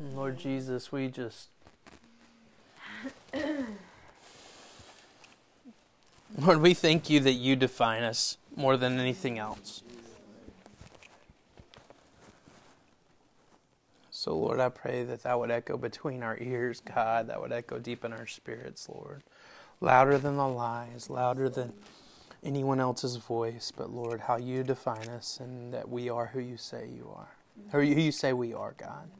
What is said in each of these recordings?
Lord Jesus, we just. Lord, we thank you that you define us more than anything else. So, Lord, I pray that that would echo between our ears, God, that would echo deep in our spirits, Lord. Louder than the lies, louder than anyone else's voice, but Lord, how you define us and that we are who you say you are, who you say we are, God.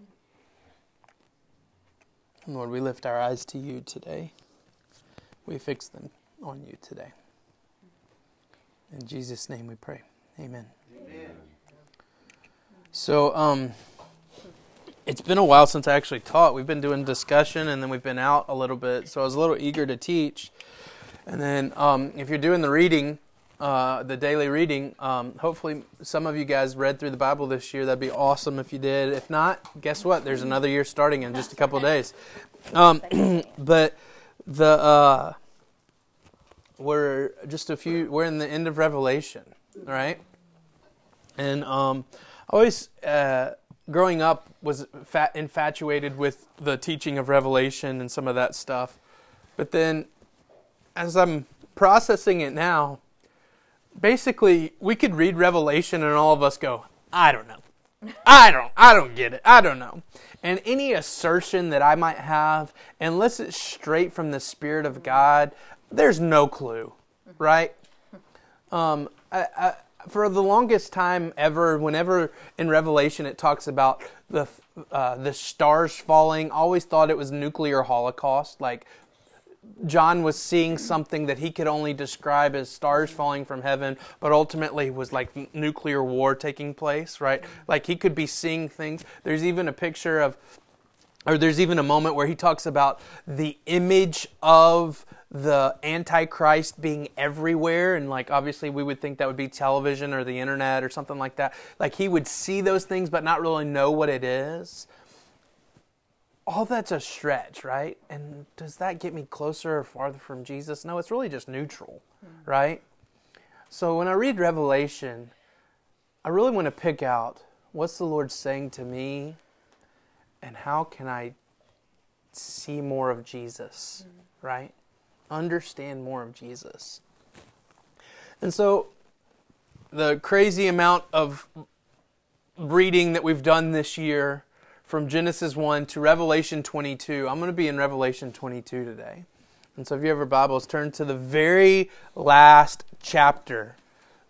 Lord, we lift our eyes to you today. We fix them on you today. In Jesus' name we pray. Amen. Amen. So, um, it's been a while since I actually taught. We've been doing discussion and then we've been out a little bit. So I was a little eager to teach. And then um, if you're doing the reading, uh, the daily reading, um, hopefully some of you guys read through the Bible this year. That'd be awesome if you did. If not, guess what? There's another year starting in just a couple days. Um, but the uh, we're just a few. We're in the end of Revelation, right? And um, always. Uh, growing up was fat, infatuated with the teaching of Revelation and some of that stuff. But then as I'm processing it now, basically we could read Revelation and all of us go, I don't know. I don't I don't get it. I don't know. And any assertion that I might have, unless it's straight from the Spirit of God, there's no clue, right? Um, I, I, for the longest time ever, whenever in Revelation it talks about the uh, the stars falling, always thought it was nuclear holocaust. Like John was seeing something that he could only describe as stars falling from heaven, but ultimately was like nuclear war taking place. Right? Like he could be seeing things. There's even a picture of, or there's even a moment where he talks about the image of the antichrist being everywhere and like obviously we would think that would be television or the internet or something like that like he would see those things but not really know what it is all that's a stretch right and does that get me closer or farther from jesus no it's really just neutral mm-hmm. right so when i read revelation i really want to pick out what's the lord saying to me and how can i see more of jesus mm-hmm. right understand more of Jesus. And so, the crazy amount of reading that we've done this year from Genesis 1 to Revelation 22, I'm going to be in Revelation 22 today. And so, if you have your Bibles, turn to the very last chapter.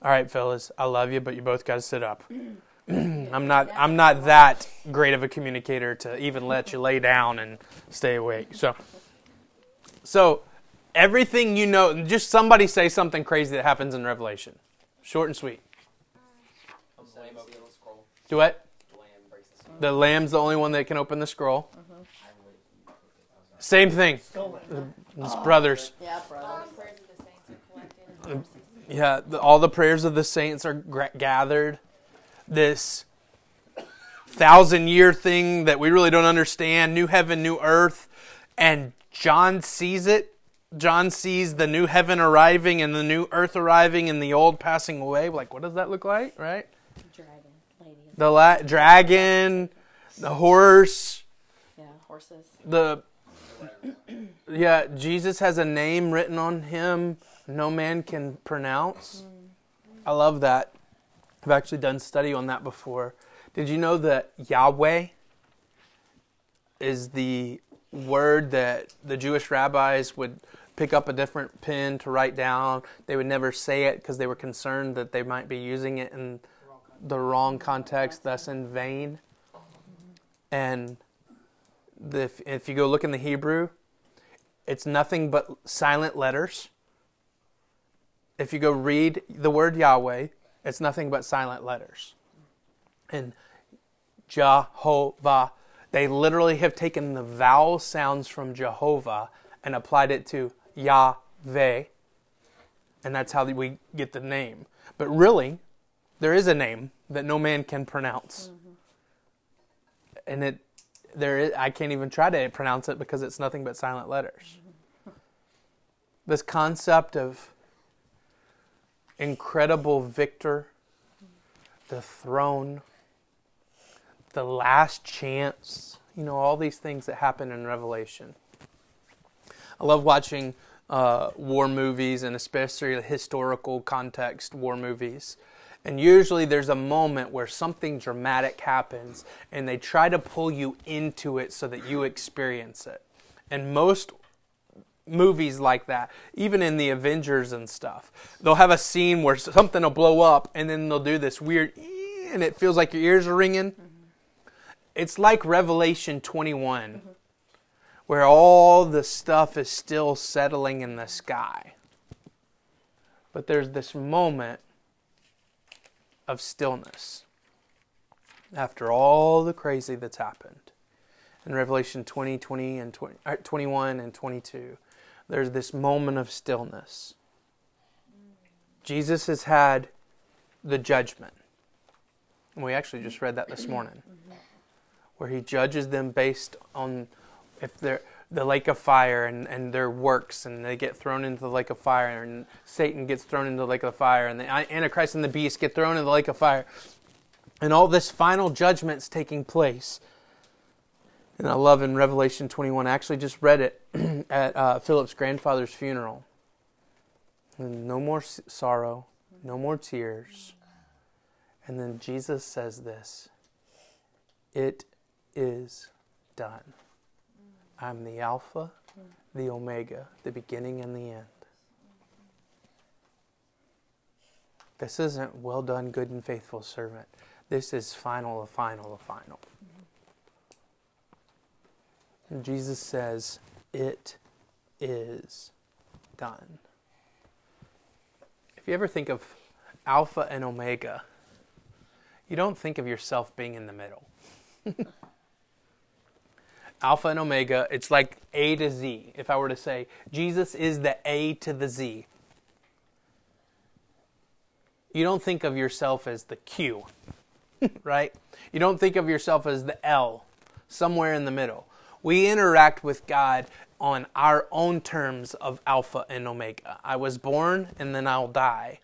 All right, fellas, I love you, but you both got to sit up. I'm not I'm not that great of a communicator to even let you lay down and stay awake. So so everything you know, just somebody say something crazy that happens in Revelation. Short and sweet. Do what? The lamb's the only one that can open the scroll. Same thing. It's oh, brothers. Yeah, brothers. Uh, yeah, the, all the prayers of the saints are gathered. This thousand year thing that we really don't understand new heaven, new earth. And John sees it John sees the new heaven arriving and the new earth arriving and the old passing away. Like, what does that look like, right? Dragon, lady. The la- dragon, the horse. Yeah, horses. The yeah, Jesus has a name written on him no man can pronounce. Mm. I love that. I've actually done study on that before. Did you know that Yahweh is the word that the Jewish rabbis would pick up a different pen to write down. They would never say it because they were concerned that they might be using it in the wrong context, thus in vain. And the, if, if you go look in the Hebrew, it's nothing but silent letters. If you go read the word Yahweh, it's nothing but silent letters. And Jehovah, they literally have taken the vowel sounds from Jehovah and applied it to Yahweh, and that's how we get the name. But really, there is a name that no man can pronounce, mm-hmm. and it there is, I can't even try to pronounce it because it's nothing but silent letters. Mm-hmm. This concept of incredible victor, the throne, the last chance, You know, all these things that happen in Revelation. I love watching uh, war movies and especially historical context war movies. And usually there's a moment where something dramatic happens and they try to pull you into it so that you experience it. And most movies like that, even in the Avengers and stuff, they'll have a scene where something will blow up and then they'll do this weird and it feels like your ears are ringing. Mm-hmm. It's like Revelation 21, mm-hmm. where all the stuff is still settling in the sky. But there's this moment of stillness after all the crazy that's happened. In Revelation 20, 20 and 20, uh, 21 and 22, there's this moment of stillness. Jesus has had the judgment. And we actually just read that this morning. Where he judges them based on if they're the lake of fire and, and their works, and they get thrown into the lake of fire, and Satan gets thrown into the lake of fire, and the Antichrist and the beast get thrown into the lake of fire. And all this final judgment's taking place. And I love in Revelation 21, I actually just read it at uh, Philip's grandfather's funeral. No more sorrow, no more tears. And then Jesus says this It is done. I'm the Alpha, the Omega, the beginning and the end. This isn't well done, good and faithful servant. This is final, the final, the final. And Jesus says, It is done. If you ever think of Alpha and Omega, you don't think of yourself being in the middle. Alpha and Omega, it's like A to Z. If I were to say, Jesus is the A to the Z, you don't think of yourself as the Q, right? You don't think of yourself as the L, somewhere in the middle. We interact with God on our own terms of Alpha and Omega. I was born and then I'll die.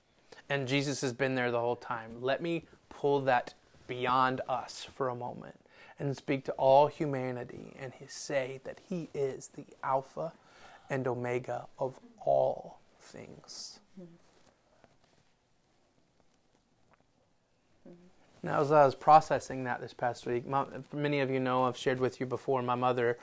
And Jesus has been there the whole time. Let me pull that beyond us for a moment and speak to all humanity and say that He is the Alpha and Omega of all things. Now, as I was processing that this past week, my, many of you know I've shared with you before my mother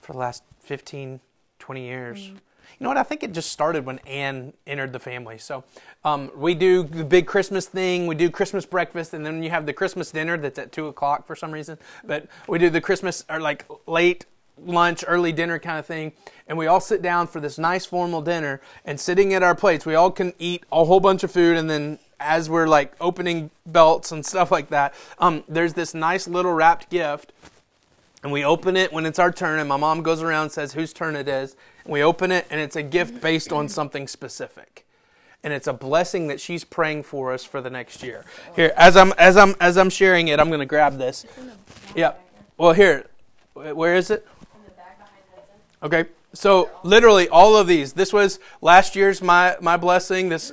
for the last 15, 20 years. Mm-hmm. You know what? I think it just started when Anne entered the family. So um, we do the big Christmas thing. We do Christmas breakfast, and then you have the Christmas dinner that's at two o'clock for some reason. But we do the Christmas or like late lunch, early dinner kind of thing, and we all sit down for this nice formal dinner. And sitting at our plates, we all can eat a whole bunch of food, and then as we're like opening belts and stuff like that, um, there's this nice little wrapped gift and we open it when it's our turn and my mom goes around and says whose turn it is we open it and it's a gift based on something specific. And it's a blessing that she's praying for us for the next year. Here as i'm as i'm as i'm sharing it i'm going to grab this. Yeah well here where is it? Okay. So literally all of these. This was last year's my my blessing this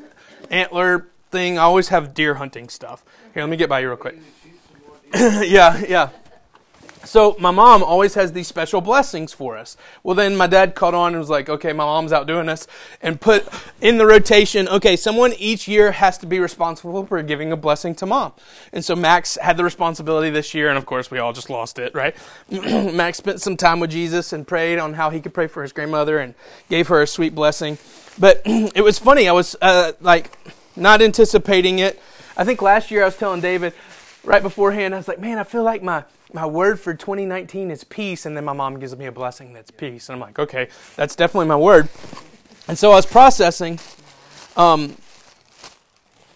antler thing. I always have deer hunting stuff. Here let me get by you real quick. Yeah yeah so my mom always has these special blessings for us. Well, then my dad caught on and was like, okay, my mom's out doing this and put in the rotation, okay, someone each year has to be responsible for giving a blessing to mom. And so Max had the responsibility this year, and of course we all just lost it, right? Max spent some time with Jesus and prayed on how he could pray for his grandmother and gave her a sweet blessing. But it was funny. I was uh, like not anticipating it. I think last year I was telling David right beforehand, I was like, man, I feel like my my word for 2019 is peace. And then my mom gives me a blessing that's peace. And I'm like, okay, that's definitely my word. And so I was processing um,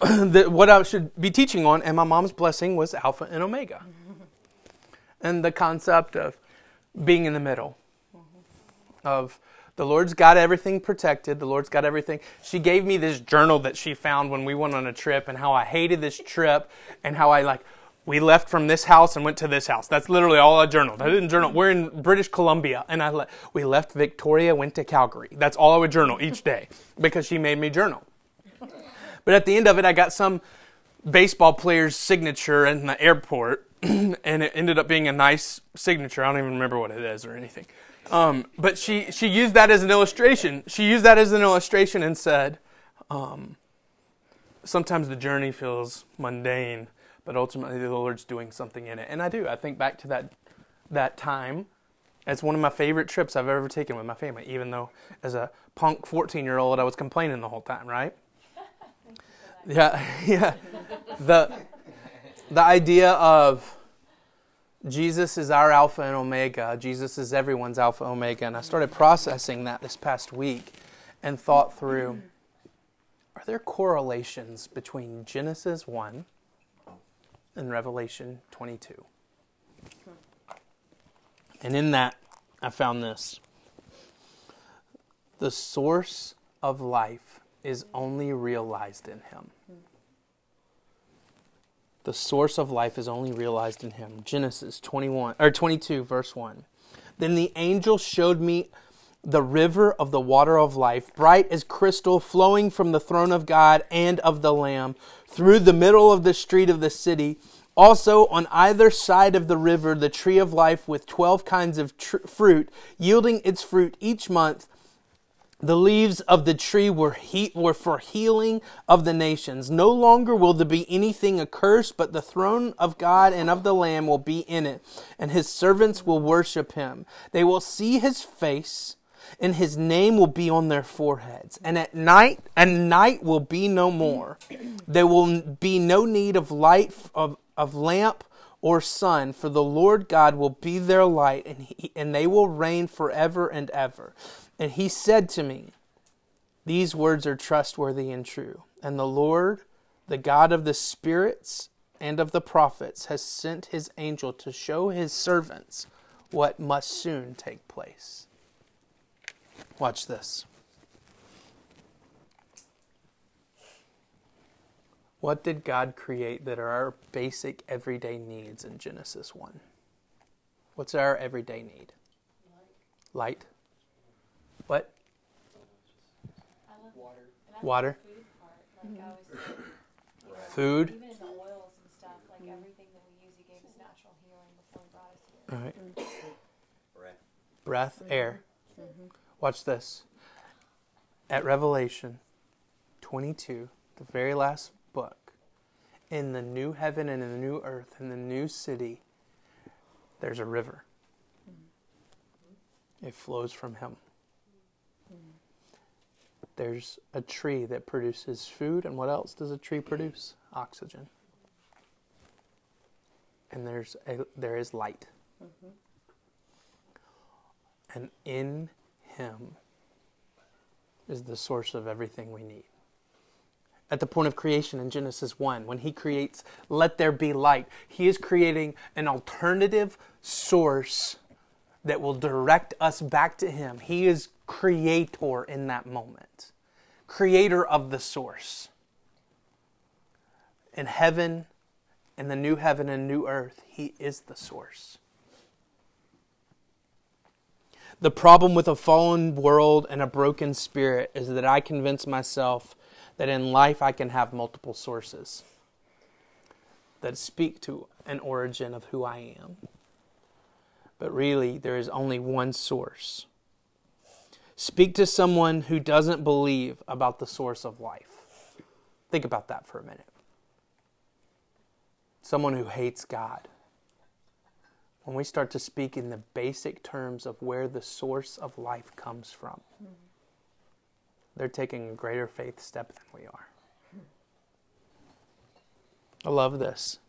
the, what I should be teaching on, and my mom's blessing was Alpha and Omega. And the concept of being in the middle, of the Lord's got everything protected. The Lord's got everything. She gave me this journal that she found when we went on a trip, and how I hated this trip, and how I like we left from this house and went to this house. That's literally all I journaled. I didn't journal. We're in British Columbia, and I le- we left Victoria, went to Calgary. That's all I would journal each day because she made me journal. But at the end of it, I got some baseball player's signature in the airport and it ended up being a nice signature. I don't even remember what it is or anything. Um, but she, she used that as an illustration. She used that as an illustration and said, um, sometimes the journey feels mundane, but ultimately the Lord's doing something in it. And I do. I think back to that that time It's one of my favorite trips I've ever taken with my family, even though as a punk 14 year old I was complaining the whole time, right? yeah, yeah. The, the idea of Jesus is our Alpha and Omega, Jesus is everyone's Alpha and Omega. And I started processing that this past week and thought through are there correlations between Genesis 1 and Revelation 22? And in that, I found this. The source of life is only realized in Him. The source of life is only realized in Him. Genesis 21 or 22 verse 1. Then the angel showed me the river of the water of life, bright as crystal, flowing from the throne of God and of the Lamb, through the middle of the street of the city. Also, on either side of the river, the tree of life with 12 kinds of tr- fruit, yielding its fruit each month. The leaves of the tree were, he- were for healing of the nations. No longer will there be anything accursed, but the throne of God and of the Lamb will be in it, and his servants will worship him. They will see his face and his name will be on their foreheads. And at night, and night will be no more. There will be no need of light of, of lamp or sun, for the Lord God will be their light, and, he, and they will reign forever and ever. And he said to me, These words are trustworthy and true. And the Lord, the God of the spirits and of the prophets, has sent his angel to show his servants what must soon take place. Watch this. What did God create that are our basic everyday needs in Genesis 1? What's our everyday need? Light. What? Water. Water. Food part, like I always say, Food. even in the oils and stuff, like mm-hmm. everything that we use, He gave us natural healing before He brought us here. All right. Breath. Breath, air. Mm-hmm. Watch this. At Revelation 22, the very last book, in the new heaven and in the new earth, in the new city, there's a river. It flows from Him. There's a tree that produces food, and what else does a tree produce? Oxygen. And there's a, there is light. Mm-hmm. And in Him is the source of everything we need. At the point of creation in Genesis 1, when He creates, let there be light, He is creating an alternative source that will direct us back to Him. He is creator in that moment, creator of the source. In heaven, in the new heaven and new earth, He is the source. The problem with a fallen world and a broken spirit is that I convince myself that in life I can have multiple sources that speak to an origin of who I am. But really, there is only one source. Speak to someone who doesn't believe about the source of life. Think about that for a minute. Someone who hates God when we start to speak in the basic terms of where the source of life comes from, they're taking a greater faith step than we are. I love this.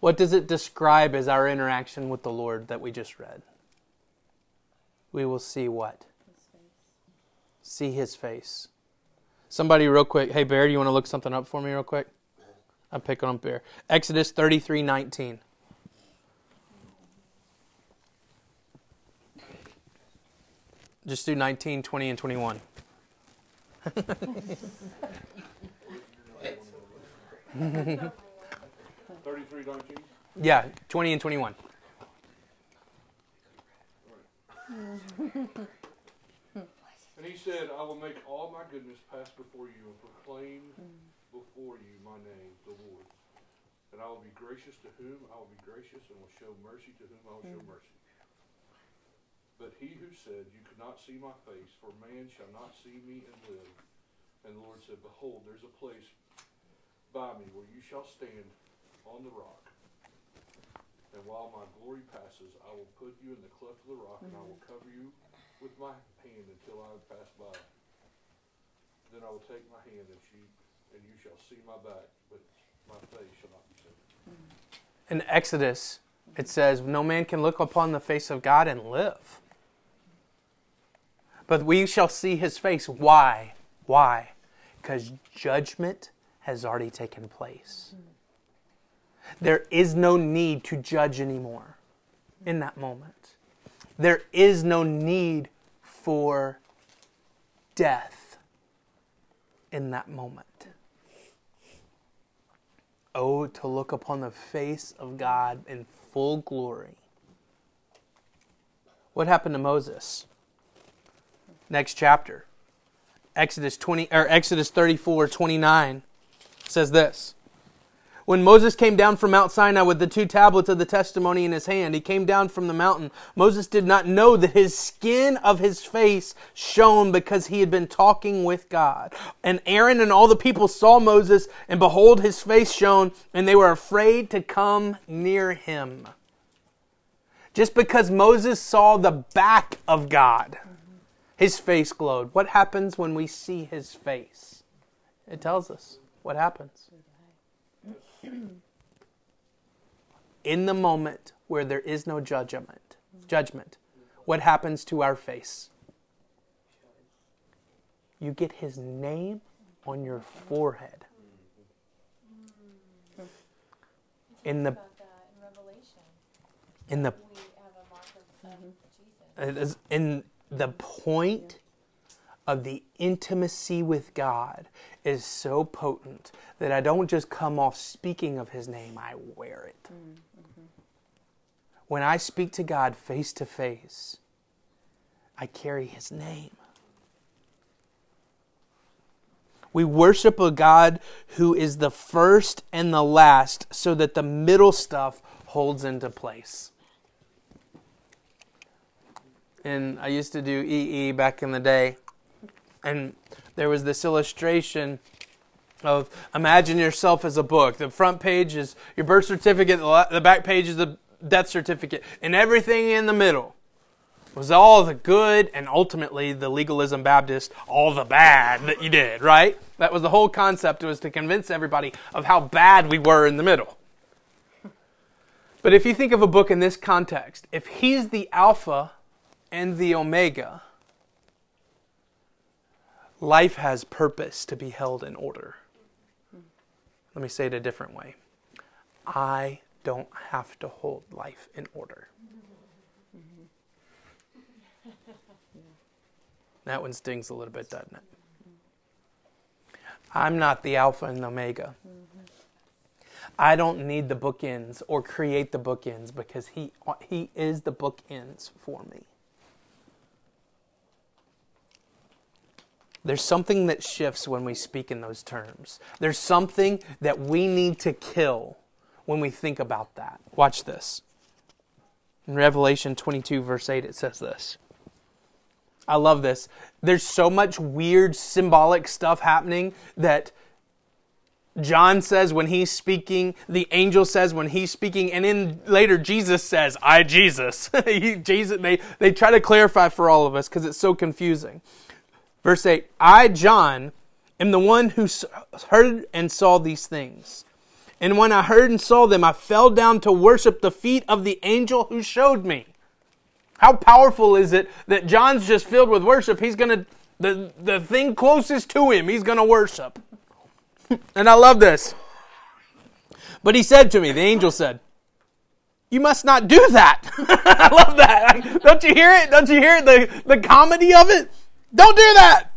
What does it describe as our interaction with the Lord that we just read? We will see what? See his face. Somebody, real quick. Hey, Bear, do you want to look something up for me, real quick? I'm picking on Bear. Exodus 33 19. Just do 19, 20, and 21. Thirty-three, nineteen. Yeah, 20 and 21. And he said, I will make all my goodness pass before you and proclaim before you my name, the Lord. And I will be gracious to whom I will be gracious, and will show mercy to whom I will show mm. mercy. But he who said, You could not see my face, for man shall not see me and live. And the Lord said, Behold, there's a place by me where you shall stand on the rock. And while my glory passes, I will put you in the cleft of the rock, and I will mm-hmm. cover you with my hand until I pass by. Then I will take my hand and you, and you shall see my back, but my face shall not be seen. Mm-hmm. In Exodus, it says, No man can look upon the face of God and live. But we shall see his face. Why? Why? Because judgment has already taken place. There is no need to judge anymore in that moment. There is no need for death in that moment. Oh, to look upon the face of God in full glory. What happened to Moses? Next chapter. Exodus 20 or Exodus 34 29 says this. When Moses came down from Mount Sinai with the two tablets of the testimony in his hand, he came down from the mountain. Moses did not know that his skin of his face shone because he had been talking with God. And Aaron and all the people saw Moses, and behold, his face shone, and they were afraid to come near him. Just because Moses saw the back of God, his face glowed. What happens when we see his face? It tells us what happens in the moment where there is no judgment, judgment, what happens to our face? You get his name on your forehead. In the in Revelation, in the we have a mark of, of Jesus. it is in the point of the intimacy with God is so potent that I don't just come off speaking of his name, I wear it. When I speak to God face to face, I carry his name. We worship a God who is the first and the last so that the middle stuff holds into place. And I used to do EE back in the day. And there was this illustration of imagine yourself as a book. The front page is your birth certificate, the back page is the death certificate, and everything in the middle was all the good and ultimately the legalism Baptist, all the bad that you did, right? That was the whole concept, was to convince everybody of how bad we were in the middle. But if you think of a book in this context, if he's the Alpha and the Omega, life has purpose to be held in order. Let me say it a different way. I don't have to hold life in order. That one stings a little bit, doesn't it? I'm not the Alpha and the Omega. I don't need the bookends or create the bookends because he, he is the bookends for me. There's something that shifts when we speak in those terms. There's something that we need to kill when we think about that. Watch this. In Revelation 22, verse 8, it says this. I love this. There's so much weird symbolic stuff happening that John says when he's speaking, the angel says when he's speaking, and then later Jesus says, I Jesus. Jesus they, they try to clarify for all of us because it's so confusing. Verse 8 I, John, am the one who heard and saw these things. And when I heard and saw them, I fell down to worship the feet of the angel who showed me. How powerful is it that John's just filled with worship? He's going to, the, the thing closest to him, he's going to worship. and I love this. But he said to me, the angel said, You must not do that. I love that. Don't you hear it? Don't you hear it? The, the comedy of it? Don't do that.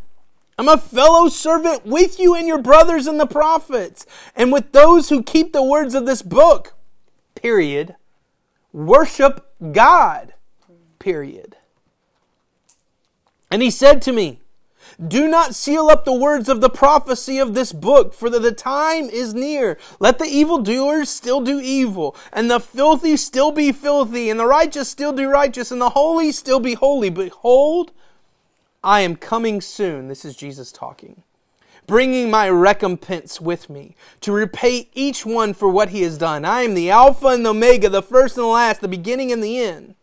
I'm a fellow servant with you and your brothers and the prophets, and with those who keep the words of this book. Period. Worship God. Period. And he said to me, Do not seal up the words of the prophecy of this book, for the, time is near. Let the evildoers still do evil, and the filthy still be filthy, and the righteous still do righteous, and the holy still be holy. Behold, I am coming soon. This is Jesus talking. Bringing my recompense with me to repay each one for what he has done. I am the Alpha and the Omega, the first and the last, the beginning and the end.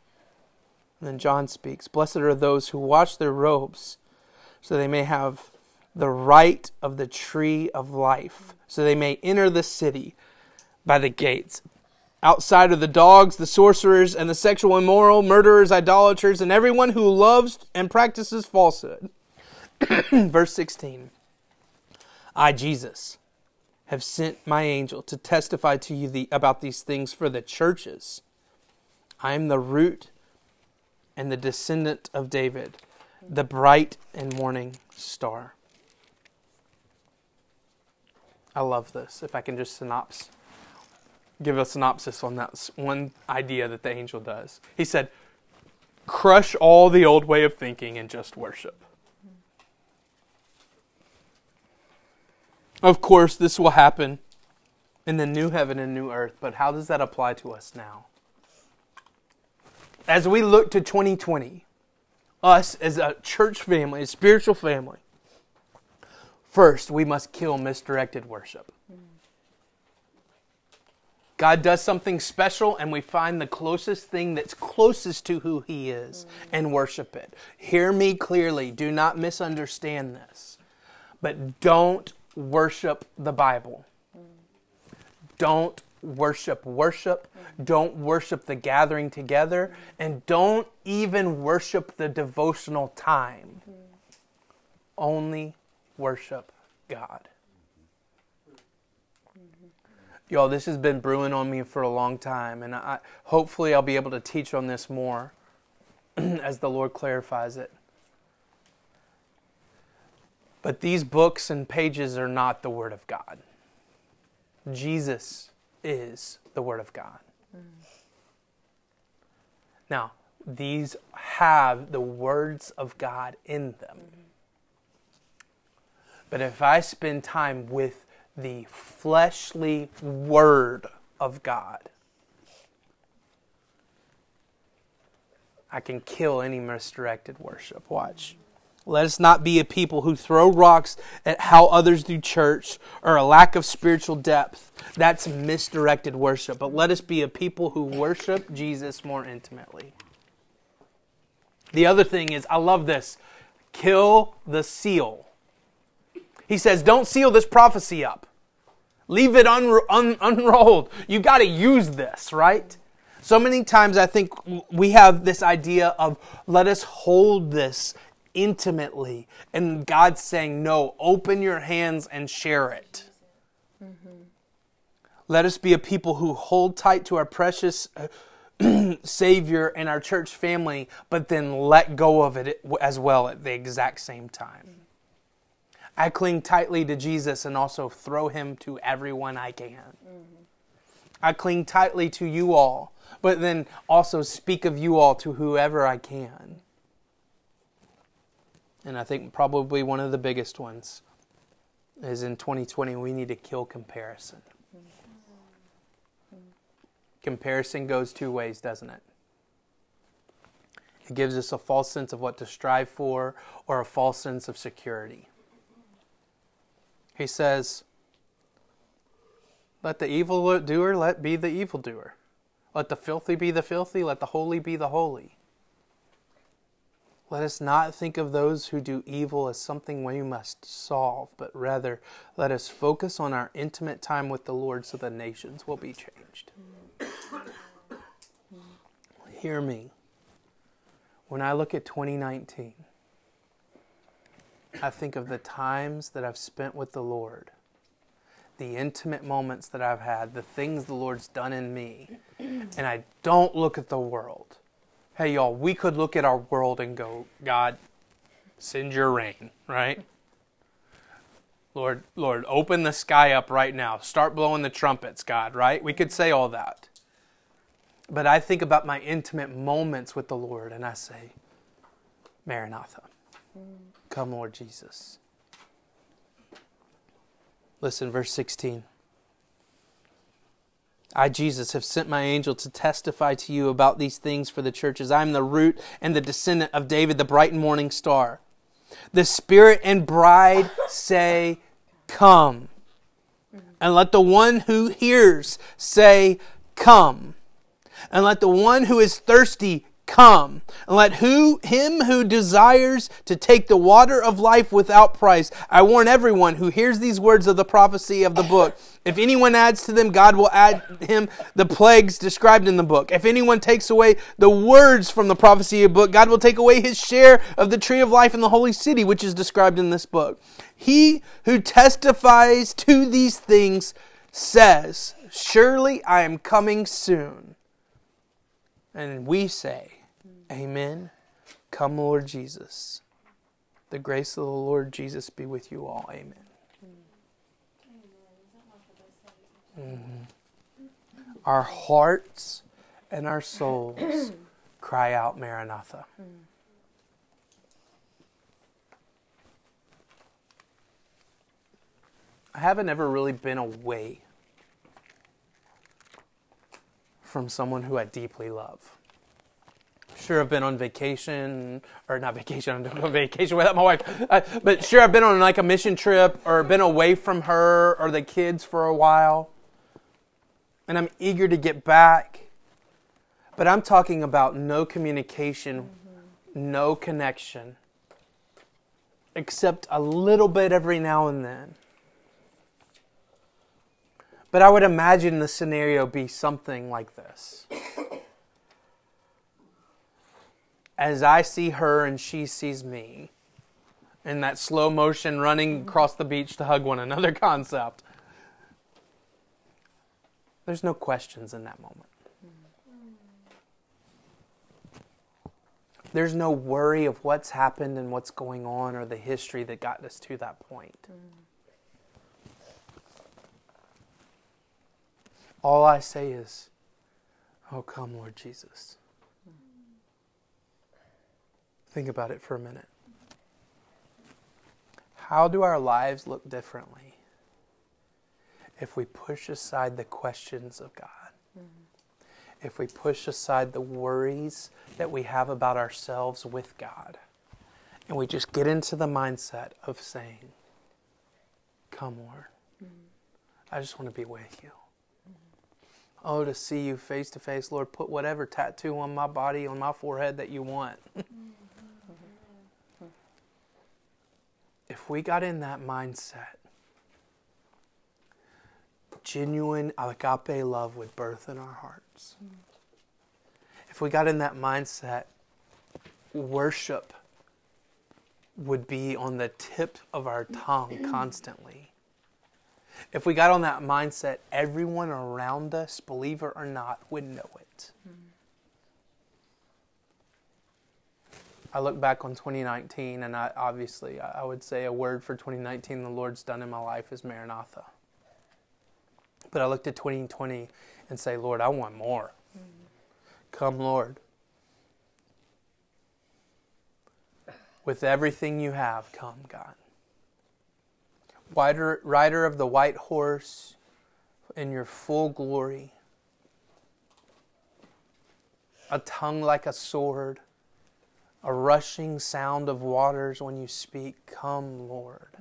And then John speaks Blessed are those who wash their robes so they may have the right of the tree of life, so they may enter the city by the gates. Outside of the dogs, the sorcerers, and the sexual immoral, murderers, idolaters, and everyone who loves and practices falsehood. Verse 16 I, Jesus, have sent my angel to testify to you the, about these things for the churches. I am the root and the descendant of David the bright and morning star. I love this. If I can just synopsis, give a synopsis on that one idea that the angel does. He said, crush all the old way of thinking and just worship. Of course, this will happen in the new heaven and new earth, but how does that apply to us now? As we look to 2020, us as a church family, a spiritual family, first we must kill misdirected worship. Mm. God does something special, and we find the closest thing that's closest to who He is and worship it. Hear me clearly. Do not misunderstand this. But don't worship the Bible. Don't worship worship. Don't worship the gathering together. And don't even worship the devotional time. Only worship God. Y'all, this has been brewing on me for a long time, and I, hopefully I'll be able to teach on this more as the Lord clarifies it. But these books and pages are not the Word of God. Jesus is the Word of God. Mm. Now, these have the words of God in them. Mm-hmm. But if I spend time with the fleshly Word of God, I can kill any misdirected worship. Watch. Let us not be a people who throw rocks at how others do church or a lack of spiritual depth. That's misdirected worship. But let us be a people who worship Jesus more intimately. The other thing is, I love this kill the seal. He says, don't seal this prophecy up. Leave it un- un- unrolled. You've got to use this, right? So many times I think we have this idea of let us hold this intimately. And God's saying, No, open your hands and share it. Mm-hmm. Let us be a people who hold tight to our precious uh, Savior and our church family, but then let go of it as well at the exact same time. I cling tightly to Jesus and also throw him to everyone I can. Mm-hmm. I cling tightly to you all, but then also speak of you all to whoever I can. And I think probably one of the biggest ones is in 2020, we need to kill comparison. Comparison goes two ways, doesn't it? It gives us a false sense of what to strive for or a false sense of security. He says, Let the evil doer let be the evildoer. Let the filthy be the filthy, let the holy be the holy. Let us not think of those who do evil as something we must solve, but rather let us focus on our intimate time with the Lord so the nations will be changed. Hear me. When I look at 2019, I think of the times that I've spent with the Lord, the intimate moments that I've had, the things the Lord's done in me, and I don't look at the world hey, y'all, we could look at our world and go, God, send your rain, right? Lord, Lord, open the sky up right now. Start blowing the trumpets, God, right? We could say all that. But I think about my intimate moments with the Lord and I say, Maranatha. Come, Lord Jesus. Listen, verse 16. I, Jesus, have sent my angel to testify to you about these things for the churches. I am the root and the descendant of David, the bright and morning star. The Spirit and bride say, Come. And let the one who hears say, Come. And let the one who is thirsty come and let who him who desires to take the water of life without price i warn everyone who hears these words of the prophecy of the book if anyone adds to them god will add him the plagues described in the book. If anyone takes away the words from the prophecy of the book god will take away his share of the tree of life in the holy city which is described in this book. He who testifies to these things says surely i am coming soon. And we say Amen. Come, Lord Jesus. The grace of the Lord Jesus be with you all. Amen. Mm-hmm. Our hearts and our souls cry out, Maranatha. I haven't ever really been away from someone who I deeply love sure I've been on vacation or not vacation. I'm on vacation without my wife, uh, but sure I've been on like a mission trip or been away from her or the kids for a while, and I'm eager to get back. But I'm talking about no communication, mm-hmm. no connection, except a little bit every now and then. But I would imagine the scenario be something like this as I see her and she sees me. In that slow motion running across the beach to hug one another concept. There's no questions in that moment. There's no worry of what's happened and what's going on or the history that got us to that point. All I say is, Oh, come, Lord Jesus. Think about it for a minute. How do our lives look differently if we push aside the questions of God? Mm-hmm. If we push aside the worries that we have about ourselves with God? And we just get into the mindset of saying, Come, Lord. Mm-hmm. I just want to be with you. Mm-hmm. Oh, to see you face to face, Lord, put whatever tattoo on my body, on my forehead that you want. If we got in that mindset, genuine agape love would birth in our hearts. If we got in that mindset, worship would be on the tip of our tongue constantly. If we got on that mindset, everyone around us, believer or not, would know it. Mm-hmm. I look back on 2019, and I, obviously, I would say a word for 2019 the Lord's done in my life is Maranatha. But I looked at 2020 and say, Lord, I want more. Mm-hmm. Come, Lord. With everything you have, come, God. Rider, rider of the white horse in your full glory, a tongue like a sword a rushing sound of waters when you speak, Come, Lord.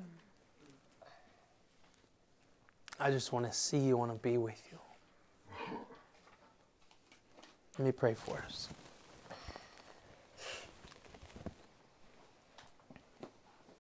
I just want to see you, want to be with you. Let me pray for us.